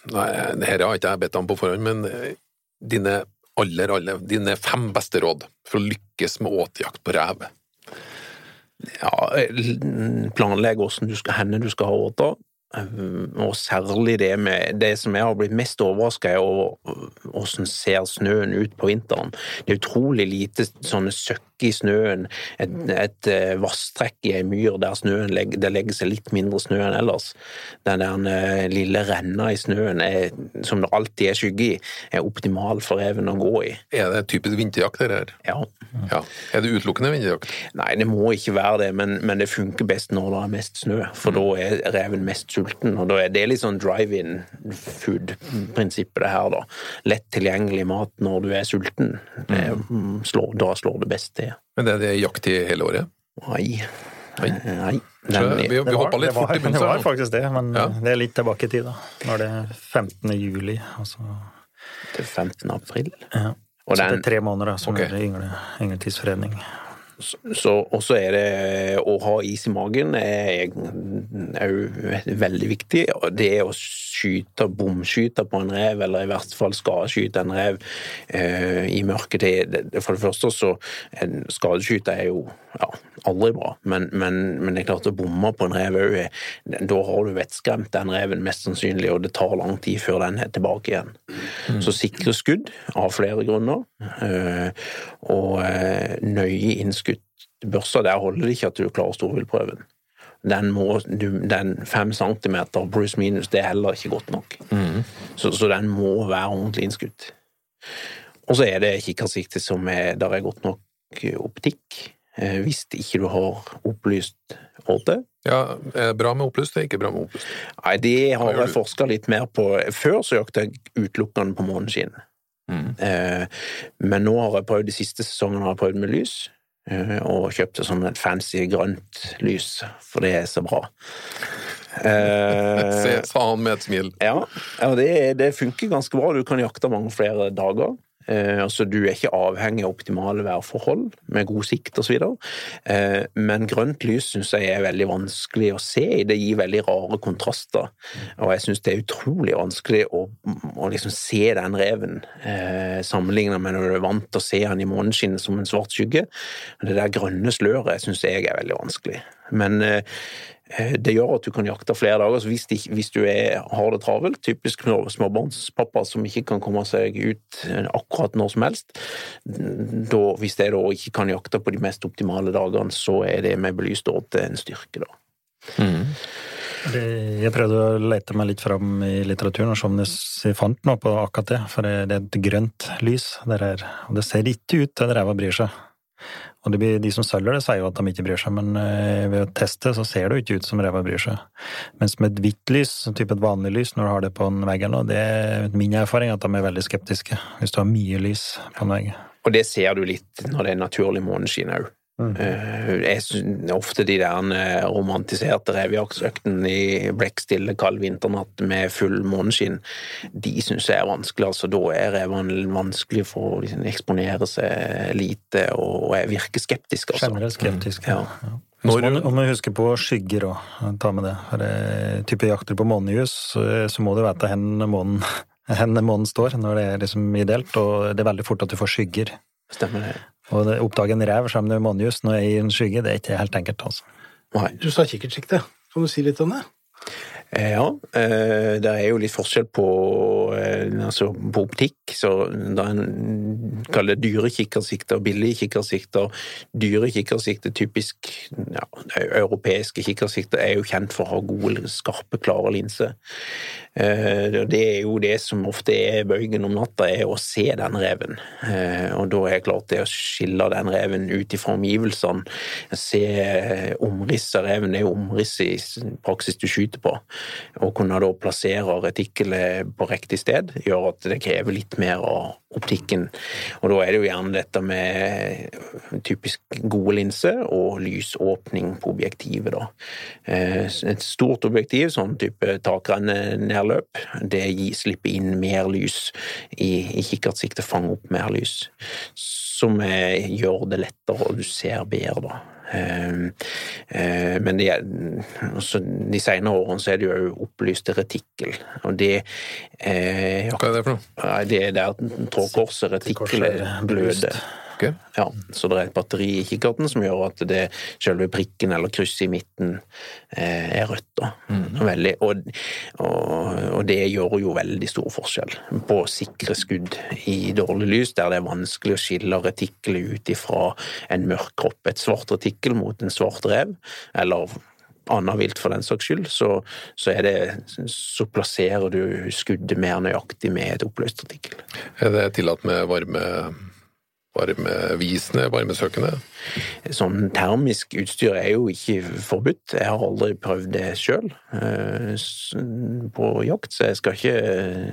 Nei, det her har ikke jeg bedt om på forhånd, men eh, dine aller, aller Dine fem beste råd for å lykkes med åtejakt på rev? Ja, planlegg hvordan du skal, henne du skal ha åta. Og særlig det med Det som jeg har blitt mest overraska over, hvordan ser snøen ut på vinteren. Det er utrolig lite sånne søkk i snøen, et, et eh, vasstrekk i ei myr der snøen legger, det legger seg litt mindre snø enn ellers. Den der eh, lille renna i snøen, er, som det alltid er skygge i, er optimal for reven å gå i. Er det typisk vinterjakt, det her? Ja. Ja. Er det utelukkende vinterjakt? Nei, det må ikke være det, men, men det funker best når det er mest snø, for da er reven mest sulten. Og da er Det litt sånn drive-in food-prinsippet det her, da. Lett tilgjengelig mat når du er sulten. Det, mm, slår, da slår det best til. Men det er det jakt i hele året? Nei. Nei. Nei. Den, vi, vi hoppa litt fort i Det var faktisk det, men Ja. det er litt tilbake i tid, da. er det er 15. juli. Altså, til 15. april. ja. Og så det er tre måneder, da, som okay. er yngle, yngletidsfredning. Så, og så er det å ha is i magen er òg veldig viktig. Det å skyte, bomskyte på en rev, eller i hvert fall skadeskyte en rev eh, i mørket. Det, det, for det første så Skadeskyte er jo ja, aldri bra, men, men, men det er klart å bomme på en rev òg Da har du vettskremt den reven mest sannsynlig, og det tar lang tid før den er tilbake igjen. Så sikre skudd av flere grunner, eh, og eh, nøye innskutt børser. Der holder det ikke at du klarer storviltprøven. Den, må, den fem centimeter pluss minus, det er heller ikke godt nok. Så, så den må være ordentlig innskutt. Og så er det kikkersikte som er Der er godt nok optikk. Eh, Hvis ikke du har opplyst åte. Ja, det bra med opplyst, er ikke bra med opplyst. Nei, det har jeg forska litt mer på. Før så jakta jeg utelukkende på måneskinn. Mm. men nå har jeg prøvd de siste sesongene har jeg prøvd med lys, eh, og kjøpte sånn et fancy grønt lys, for det er så bra. Eh, Se, sa han med et smil. ja, ja det, det funker ganske bra. Du kan jakte mange flere dager. Eh, altså Du er ikke avhengig av optimale værforhold med god sikt osv. Eh, men grønt lys syns jeg er veldig vanskelig å se. Det gir veldig rare kontraster. Og jeg syns det er utrolig vanskelig å, å liksom se den reven eh, sammenlignet med når du er vant til å se den i måneskinnet som en svart skygge. Det der grønne sløret syns jeg er veldig vanskelig. Men eh, det gjør at du kan jakte flere dager. Hvis, de, hvis du er, har det travelt, typisk småbarnspappa som ikke kan komme seg ut akkurat når som helst, da, hvis jeg da ikke kan jakte på de mest optimale dagene, så er det med belyst åte en styrke, da. Det- Jeg prøvde å lete meg litt fram i litteraturen og se om jeg fant noe på akkurat det, for det er et grønt lys der er, og det ser ikke ut til at ræva bryr seg. Og blir, de som selger det, sier jo at de ikke bryr seg, men eh, ved å teste så ser det jo ikke ut som ræva bryr seg. Mens med et hvitt lys, type et vanlig lys, når du har det på en vegg eller noe, det er min erfaring at de er veldig skeptiske hvis du har mye lys på en vegg. Og det ser du litt når det er naturlig måneskinn òg. Jeg synes ofte de der eh, romantiserte revejaktøktene i blekkstille kald vinternatt med full måneskinn, de syns jeg er vanskelig. altså Da er revene vanskelig for å liksom eksponere seg lite, og jeg virker skeptisk, altså. Generelt skeptisk. Ja. Ja. Når- Om vi husker på skygger òg, ta med det. For det, type jakter på månejus, så, så må du vite hvor månen, hvor månen står når det er liksom ideelt, og det er veldig fort at du får skygger. Stemmer det? Det, oppdage en rev sammen med månejus når jeg er i en skygge, det er ikke helt enkelt, altså. Nei. Du sa kikkertsikte. Kan du si litt om det? Eh, Ja, eh, det er jo litt forskjell på, eh, altså på optikk. Så er en kaller dyre kikkersikter billige kikkersikter. Dyre kikkersikter, typisk ja, europeiske kikkersikter, er jo kjent for å ha gode, skarpe, klare linser. Det er jo det som ofte er bøygen om natta, er å se den reven. Og da er det klart det å skille den reven ut ifra omgivelsene, se omrisset av reven, det er jo omrisset i praksis du skyter på. Å kunne da plassere retikkelet på riktig sted gjør at det krever litt mer av optikken. Og da er det jo gjerne dette med typisk gode linser og lysåpning på objektivet, da. Eh, Et stort objektiv, sånn type takrennenedløp, det slipper inn mer lys i, i kikkertsiktet, fanger opp mer lys. Som eh, gjør det lettere, og du ser bedre, da. Eh, eh, Men de, altså, de senere årene så er det jo opplyst retikkel, og det eh, Hva er det for noe? Det er der trådkorset, retikkelet, er bløder. Ok. Ja, så det er et batteri i kikkerten som gjør at det selve prikken eller krysset i midten eh, er rødt. Da. Veldig, og, og, og det gjør jo veldig stor forskjell på sikre skudd i dårlig lys, der det er vanskelig å skille retikkelet ut ifra en mørk kropp. Et svart retikkel mot en svart rev, eller annet vilt for den saks skyld, så, så, er det, så plasserer du skuddet mer nøyaktig med et oppløst retikkel. Er det tillatt med varme varmevisende, varmesøkende? Sånn termisk utstyr er jo ikke forbudt. Jeg har aldri prøvd det sjøl på jakt, så jeg skal ikke eh,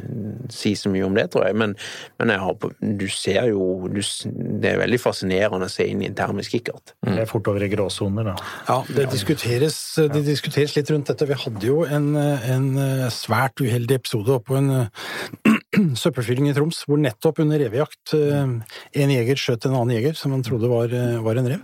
si så mye om det, tror jeg. Men, men jeg har, du ser jo du, Det er veldig fascinerende å se inn i en termisk kikkert. Det er fort over i gråsoner, da. Ja, det diskuteres, det diskuteres litt rundt dette. Vi hadde jo en, en svært uheldig episode oppå på en søppelfylling i Troms, hvor nettopp under revejakt eh, en jeger skjøt en annen jeger som han trodde var, eh, var en rev.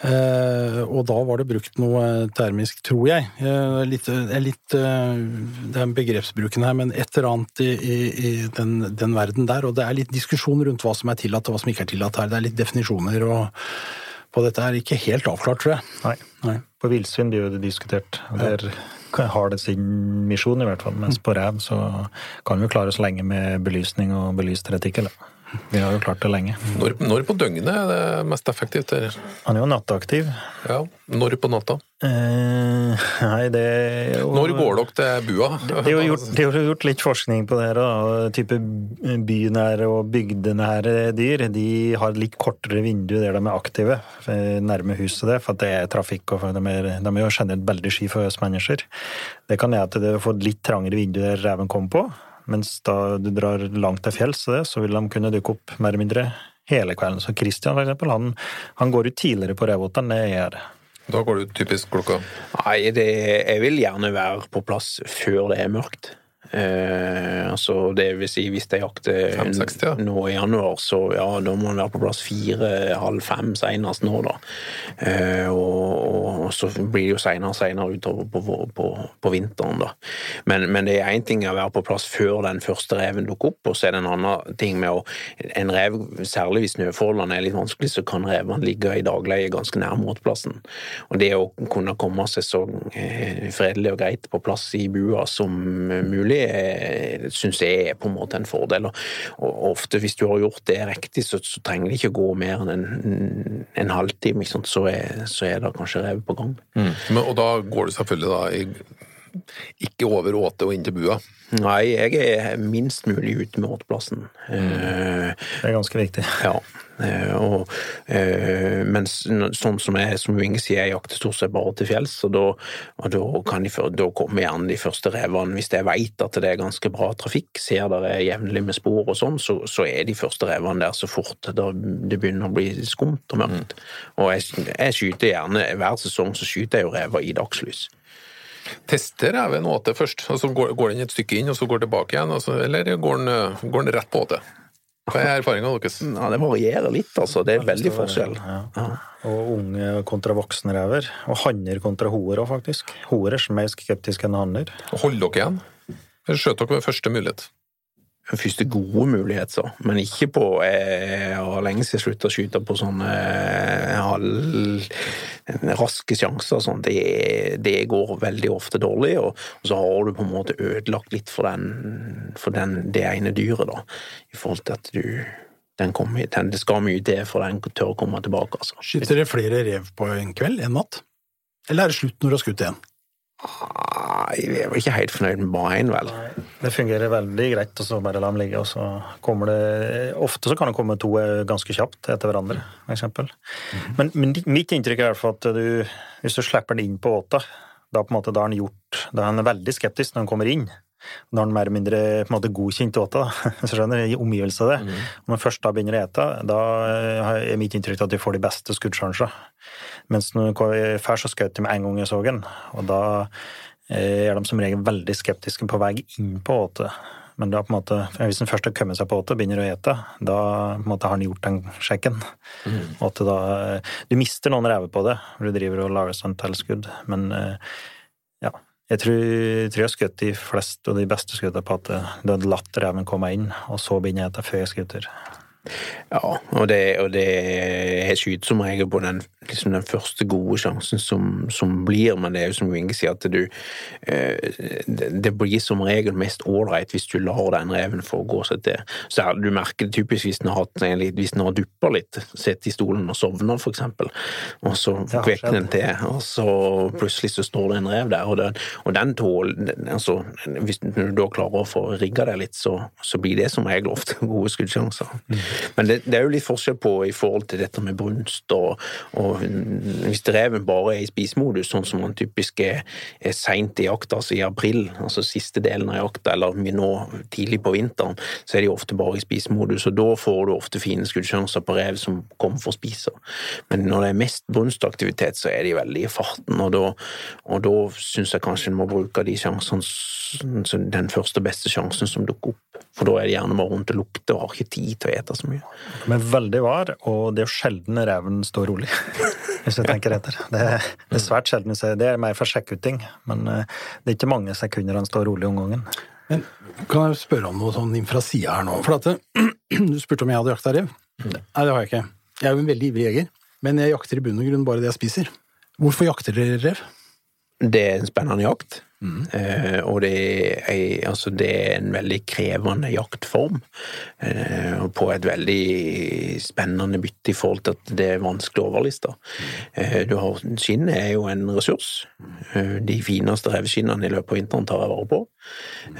Eh, og da var det brukt noe termisk, tror jeg. Eh, litt, litt, det er begrepsbruken her, men et eller annet i, i, i den, den verden der. Og det er litt diskusjon rundt hva som er tillatt og hva som ikke er tillatt her. Det er litt definisjoner og på dette er ikke helt avklart, tror jeg. Nei. Nei. På villsvin blir jo det diskutert. og Der har det sin misjon, i hvert fall. Mens på rev så kan vi klare oss lenge med belysning og belyst retikkel. da. Vi har jo klart det lenge. Når, når på døgnet er det mest effektivt? Der? Han er jo nattaktiv. Ja, når på natta? Eh, nei, det jo Når går dere til bua? Det er gjort, det er jo gjort litt forskning på det her. da, Type bynære og bygdenære dyr de har litt kortere vindu der de er aktive, eh, nærme huset der, for det er trafikk. og De er, de er jo generelt veldig sky for oss mennesker. Det kan gjøre at det får litt trangere vindu der reven kommer på, Mens da du drar langt til fjells, det, så vil de kunne dukke opp mer eller mindre hele kvelden. Så Christian, for eksempel, han, han går ut tidligere på revåta enn det jeg gjør. Da går du typisk klokka Nei, det, jeg vil gjerne være på plass før det er mørkt. Eh, altså det vil si hvis de jakter ja. nå i januar, så ja, da må man være på plass fire-halv fem senest nå, da. Eh, og, og så blir det jo seinere og seinere utover på, på, på, på vinteren, da. Men, men det er én ting å være på plass før den første reven dukker opp, og så er det en annen ting med å En rev, særlig hvis snøforholdene er litt vanskelig, så kan revene ligge i dagleie ganske nær måteplassen. Og det å kunne komme seg så eh, fredelig og greit på plass i bua som mulig, syns jeg er på en måte en fordel. Og, og ofte hvis du har gjort det riktig, så, så trenger det ikke gå mer enn en, en halvtime, ikke sant? Så, er, så er det kanskje rev på gang. Men, Og da går du selvfølgelig da i ikke over åte og inn til bua. Nei, jeg er minst mulig ute med åteplassen. Mm. Det er ganske viktig. Ja. Eh, Og, eh, mens sånn som jeg, som Inge sier, jeg jakter stort sett bare til fjells, og da, og da, kan de, da kommer gjerne de første revene. Hvis jeg vet at det er ganske bra trafikk, ser det er jevnlig med spor og sånn, så, så er de første revene der så fort da det begynner å bli skumt og mørkt. Og jeg, jeg skyter gjerne, hver sesong så skyter jeg jo rever i dagslys. Tester reven åte først, og så går, går den et stykke inn og så går tilbake igjen, og så, eller går den, går den rett på åte? Hva er erfaringa deres? Ja, det varierer litt, altså. Det er veldig forskjell. Ja. Og unge kontra voksne rever. Og hanner kontra hoer òg, faktisk. Hoer er mer skeptiske enn hanner. Holder dere igjen? Eller skjøt dere ved første mulighet? første gode mulighet, så. Men ikke på Jeg har lenge siden slutta å skyte på sånne eh, halv raske sjanser. Sånn. Det, det går veldig ofte dårlig, og, og så har du på en måte ødelagt litt for, den, for den, det ene dyret, da. I forhold til at du den kommer, den, Det skal mye til for den tør å komme tilbake, altså. Skyter dere flere rev på en kveld en natt? Eller er det slutt når du har skutt én? Nei, jeg er vel ikke helt fornøyd med bare én, vel. Det fungerer veldig greit, og så bare la dem ligge, og så kommer det Ofte så kan det komme to eh, ganske kjapt etter hverandre, for eksempel. Men, men mitt inntrykk er i hvert fall at du, hvis du slipper den inn på åta, da på en måte da har han gjort Da er han veldig skeptisk når han kommer inn. Når han mer eller mindre på en måte godkjent åta, så hvis skjønner, i omgivelse av det. Når han først da begynner å ete, da eh, er mitt inntrykk at de får de beste skuddsjansene. Mens når den først så skjøt de med en gang jeg så den, og da eh, er de som regel veldig skeptiske på vei inn på åte. Men da på en måte, hvis den først har kommet seg på åte begynner å ete, da på en måte har han gjort den sjekken. At da, eh, du mister noen rever på det, når du driver og lager sånn tilskudd, men eh. Jeg tror, tror jeg skutt de fleste og de beste skuddene på at det hadde latt reven komme inn, og så begynner jeg å ta før jeg skuter. Ja, og det, og det Jeg skyter som regel på den, liksom den første gode sjansen som, som blir, men det er jo som Inge sier, at du eh, det, blir som regel mest ålreit hvis du lar den reven få gå seg til. Så er, Du merker det typisk hvis den har, hvis den har duppa litt, sitter i stolen og sovner, for eksempel, og så kvekker vekker den til, og så plutselig så står det en rev der, og den, og den tåler altså, Hvis du da klarer å få rigga deg litt, så, så blir det som regel ofte gode skuddsjanser. Men det, det er jo litt forskjell på i forhold til dette med brunst, og, og hvis reven bare er i spisemodus, sånn som han typisk er, er seint i jakta, altså i april, altså siste delen av jakta, eller nå tidlig på vinteren, så er de ofte bare i spisemodus, og da får du ofte fine skuddsjanser på rev som kommer for å spise. Men når det er mest brunstaktivitet, så er de veldig i farten, og da, og da syns jeg kanskje en må bruke de sjansene, den første beste sjansen som dukker opp. For da er det gjerne bare rundt og lukter og har ikke tid til å ete så mye. De er veldig var, og det er jo sjelden reven står rolig. Hvis jeg tenker etter. Det er, det er svært sjelden. Det er mer for sjekkeutting, men eh, det er ikke mange sekunder han står rolig om gangen. Men kan jeg spørre om noe sånn fra sida her nå? For at du spurte om jeg hadde jakta rev. Nei, det har jeg ikke. Jeg er jo en veldig ivrig jeger, men jeg jakter i bunn og grunn bare det jeg spiser. Hvorfor jakter dere rev? Det er en spennende jakt, eh, og det er, altså det er en veldig krevende jaktform. Eh, og på et veldig spennende bytte i forhold til at det er vanskelig å overliste. Eh, skinnet er jo en ressurs. Eh, de fineste revskinnene i løpet av vinteren tar jeg vare på.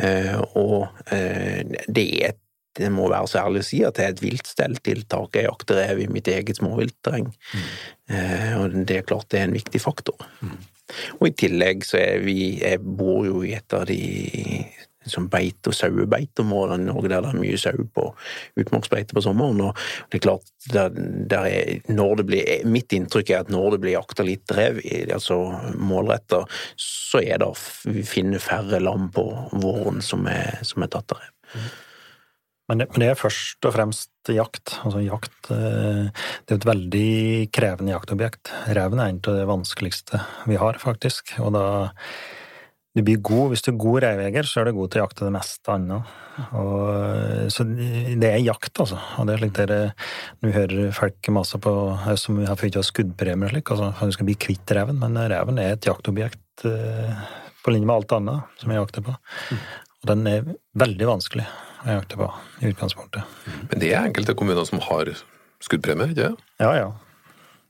Eh, og det er et det må være så ærlig å si at det er et viltstelltiltak. Jeg jakter rev i mitt eget småviltterreng. Eh, og det er klart det er en viktig faktor. Og i tillegg så er vi Jeg bor jo i et av de som beit- og sauebeiteområder i Norge der det er mye sau på utmarksbeite på sommeren. Og det er klart, der, der er, blir, mitt inntrykk er at når det blir jakta litt rev, altså målretta, så er det finner færre lam på våren som er, som er tatt av rev. Men det, men det er først og fremst jakt. Altså jakt eh, Det er et veldig krevende jaktobjekt. Reven er en av det vanskeligste vi har, faktisk. Og da du blir god, Hvis du er god reiveger så er du god til å jakte det meste annet. Og, så det er jakt, altså. Og det er slik dere Nå hører folk mase på som har fått skuddpremier og slik, altså du skal bli kvitt reven, men reven er et jaktobjekt eh, på linje med alt annet som jeg jakter på. Og den er veldig vanskelig å jakte på i utgangspunktet. Men det er enkelte kommuner som har skuddpremie, ikke sant? Ja, ja.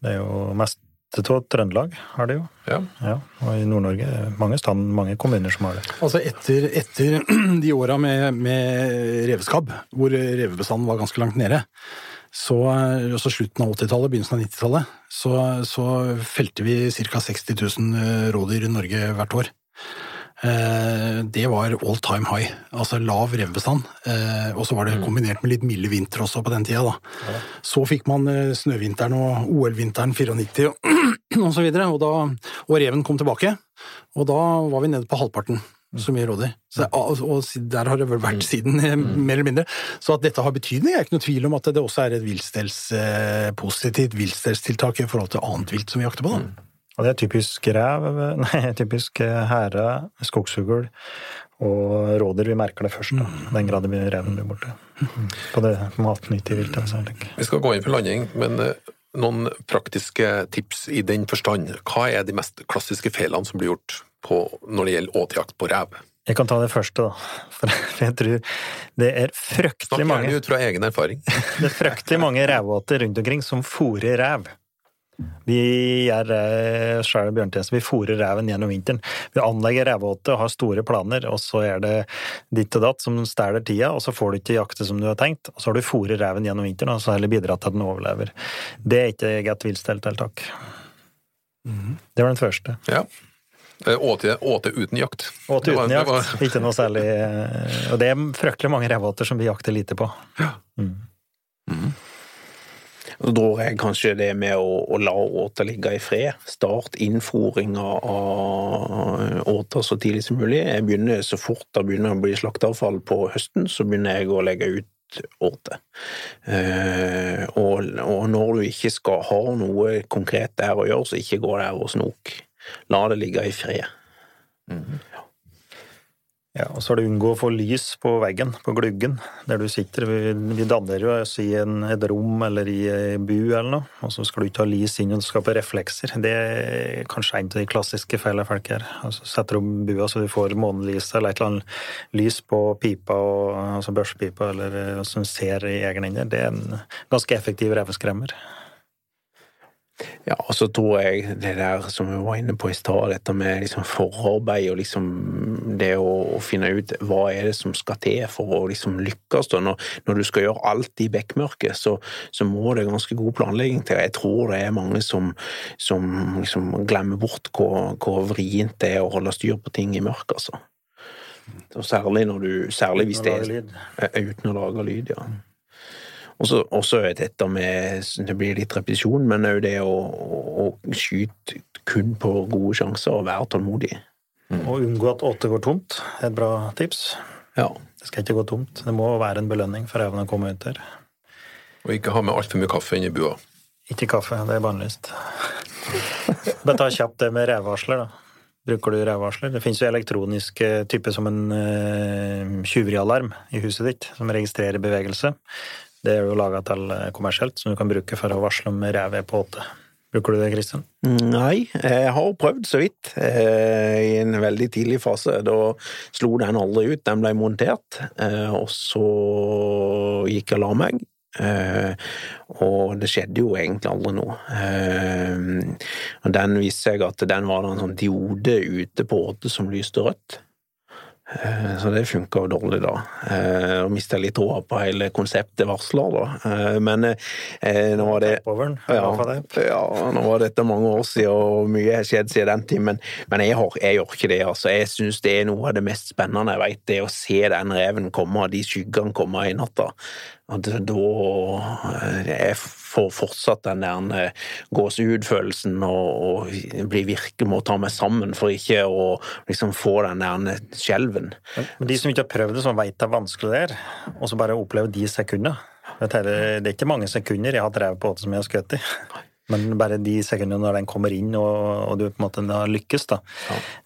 Det er jo mest av Trøndelag har det jo. Ja. Ja, og i Nord-Norge mange, stand, mange kommuner som har det. Altså etter, etter de åra med, med reveskabb, hvor revebestanden var ganske langt nede, så også slutten av 80-tallet, begynnelsen av 90-tallet, så, så felte vi ca. 60 000 rådyr i Norge hvert år. Eh, Det var all time high, altså lav revbestand. Eh, Og så var det kombinert med litt milde vinter også på den tida. da. Så fikk man eh, snøvinteren og OL-vinteren 94 og, så videre, og, da, og reven kom tilbake. Og da var vi nede på halvparten så mye rådyr. Så, og, der har det vel vært siden, mer eller mindre. Så at dette har betydning, er ikke noe tvil om at det også er et viltstels, positivt viltstelstiltak i forhold til annet vilt som vi jakter på. da. Og det er typisk rev, nei, typisk hære, skogsfugl og rådyr. Vi merker det først, da. den grad det blir reven blir borte. På det matnyttige viltet. altså. Vi skal gå inn for landing, men eh, noen praktiske tips i den forstand. Hva er de mest klassiske feilene som blir gjort på, når det gjelder åtejakt på rev? Jeg kan ta det første, da. For jeg tror det er Snakk fryktelig gjerne mange, ut fra egen erfaring. det er fryktelig mange revåter rundt omkring som fôrer rev. Vi gjør sjøl bjørnetjeneste. Vi fôrer reven gjennom vinteren. Vi anlegger revåte og har store planer, og så er det ditt og datt som stjeler tida, og så får du ikke jakte som du har tenkt, og så har du fôret reven gjennom vinteren, og så heller bidratt til at den overlever. Det er ikke et viltstelltiltak. Det var den første. Ja. Eh, Åte, åte uten jakt. Åte uten jakt. var- Ikke noe særlig eh, Og det er fryktelig mange revåter som vi jakter lite på. Så tror jeg kanskje det med å, å la åter ligge i fred. Start innfòring av åta så tidlig som mulig. Jeg begynner Så fort det begynner å bli slakteavfall på høsten, så begynner jeg å legge ut åte. Eh, og, og når du ikke skal ha noe konkret der å gjøre, så ikke gå der og snok. La det ligge i fred. Ja, og så er det unngå å få lys på veggen, på gluggen, der du sitter. Vi, vi danner jo oss i en, et rom eller i en bu eller noe, og så skal du ikke ha lys inn og skape reflekser. Det er kanskje en av de klassiske feilene folk gjør. Altså, setter om bua så du får månelys eller et eller annet lys på pipa, og, altså børsepipa, eller eh, som ser i egen ende. Det er en ganske effektiv reveskremmer. Ja, og så tror jeg det der som vi var inne på i stad, dette med liksom forarbeid og liksom det å, å finne ut hva er det som skal til for å liksom lykkes. Da. Når, når du skal gjøre alt i bekmørket, så, så må det ganske god planlegging til. Jeg tror det er mange som, som liksom glemmer bort hvor, hvor vrient det er å holde styr på ting i mørket, altså. Og særlig, når du, særlig hvis det er. Eh, Uten å lage lyd, ja. Og så også er dette med Det blir litt repetisjon, men òg det å, å, å skyte kun på gode sjanser og være tålmodig. Og unngå at åtte går tomt et bra tips. Ja. Det skal ikke gå tomt. Det må være en belønning for evnen å komme ut der. Og ikke ha med altfor mye kaffe inn i bua. Ikke kaffe, det er bannlyst. Bare ta kjapt det med revvarsler, da. Bruker du revvarsler? Det finnes jo elektronisk type som en uh, tyverialarm i huset ditt, som registrerer bevegelse. Det er jo laga til eh, kommersielt, som du kan bruke for å varsle om rev på åte. Bruker du det, Kristian? Nei, jeg har prøvd så vidt eh, i en veldig tidlig fase. Da slo den aldri ut, den ble montert, eh, og så gikk jeg og la meg. Og det skjedde jo egentlig aldri noe. Og den viste seg at den var en sånn diode ute på åte som lyste rødt. Eh, Så det funka dårlig, da. Eh, Og mista litt troa på hele konseptet varsler, da. Eh, Men nå var det ja, ja, nå var dette mange år siden, og mye har skjedd siden den tid, men, men jeg, har, jeg gjør ikke det. altså. Jeg syns det er noe av det mest spennende jeg veit, det å se den reven komme, og de skyggene komme i natta. Og da Jeg får fortsatt den der eh, gåsehudfølelsen og, og blir virkelig må ta meg sammen for ikke å liksom få den der skjelven. Men de som ikke har prøvd det, som veit det er vanskelig det er, og så bare opplever de sekundene Det er ikke mange sekunder jeg har drevet på åte som jeg har skutt i. Men bare de sekundene når den kommer inn, og, og du på en måte har lykkes, da.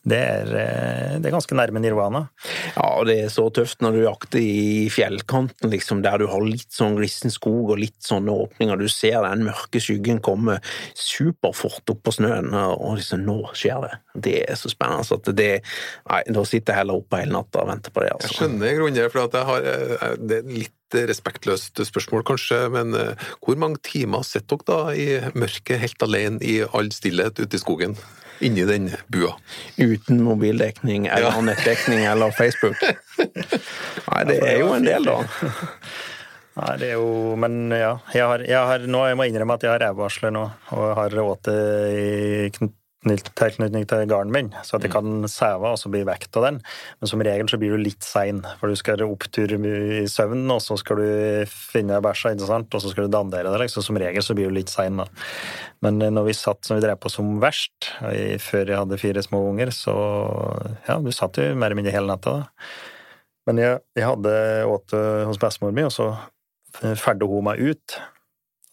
Det, er, eh, det er ganske nærme nirvana. Ja, og det er så tøft når du jakter i fjellkanten, liksom, der du har litt sånn glissen skog og litt sånne åpninger. Du ser den mørke skyggen komme superfort opp på snøen, og liksom Nå skjer det! Det er så spennende. At det Nei, da sitter jeg heller oppe hele natta og venter på det. Jeg altså. skjønner i grunnen det, for at jeg har, eh, det er litt respektløst spørsmål kanskje, men eh, hvor mange timer sitter dere da i mørket helt alene i all stillhet ute i skogen? Inni den bua? Uten mobildekning eller Ja. nettdekning eller Facebook. Nei, det er jo en del, da. Nei, det er jo Men ja. Jeg har, jeg har, nå, jeg må innrømme at jeg har rævvarsler nå, og jeg har åte i tilknytning til garden min, så at jeg kan sæve og så bli vekt av den. Men som regel så blir du litt sein, for du skal opptur i søvnen, og så skal du finne bæsja, ikke sant, og så skal du dandere deg, så som regel så blir du litt sein, da. Men eh, når vi satt som vi drev på som verst, før jeg hadde fire små unger, så ja, du satt jo mer eller mindre hele natta, da. Men jeg, jeg hadde åte hos bestemor mi, og så ferdig hun meg ut.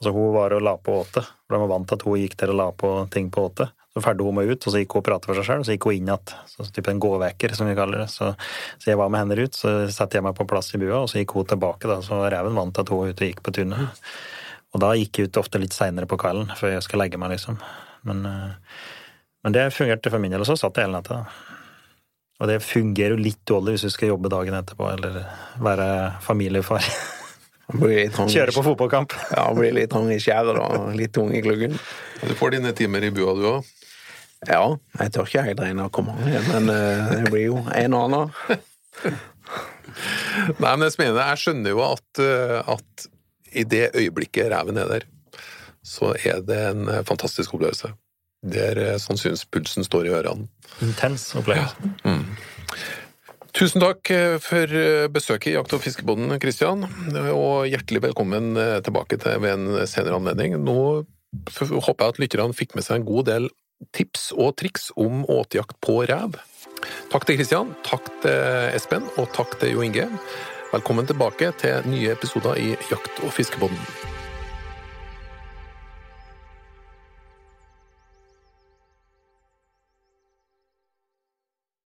Altså Hun var og la på åte, for de var vant til at hun gikk der og la på ting på åte. Så ferdig hun meg ut, og så gikk hun og pratet for seg selv, og så gikk hun inn igjen. Så type en gåveker, som vi kaller det. Så, så jeg var med henne ut, så satte jeg meg på plass i bua, og så gikk hun tilbake, da. Så reven vant at hun var ute og gikk på tunet. Og da gikk jeg ut ofte litt seinere på kvelden, før jeg skal legge meg, liksom. Men, eh, men det fungerte for min del, og så satt jeg hele natta. Og det fungerer jo litt dårlig hvis du skal jobbe dagen etterpå, eller være familiefar. Kjøre på fotballkamp. Ja, blir litt trang i skjæret da. Litt tung i kluggen. Du får dine timer i bua, du òg. Ja, jeg tør ikke helt regne hvor mange, men eh, det blir jo en og annen. Nei, men det er. Jeg skjønner jo at, eh, at i det øyeblikket reven er der, så er det en eh, fantastisk opplevelse. Der sannsynspulsen står i ørene. Intens opplevelse. Tusen takk eh, for eh, besøket i Jakt- og fiskebonden, Kristian, og hjertelig velkommen eh, tilbake til ved en senere anledning. Nå håper jeg at lytterne fikk med seg en god del tips og triks om åtejakt på rev. Takk til Kristian, takk til Espen, og takk til Jo Inge. Velkommen tilbake til nye episoder i Jakt- og fiskebåten.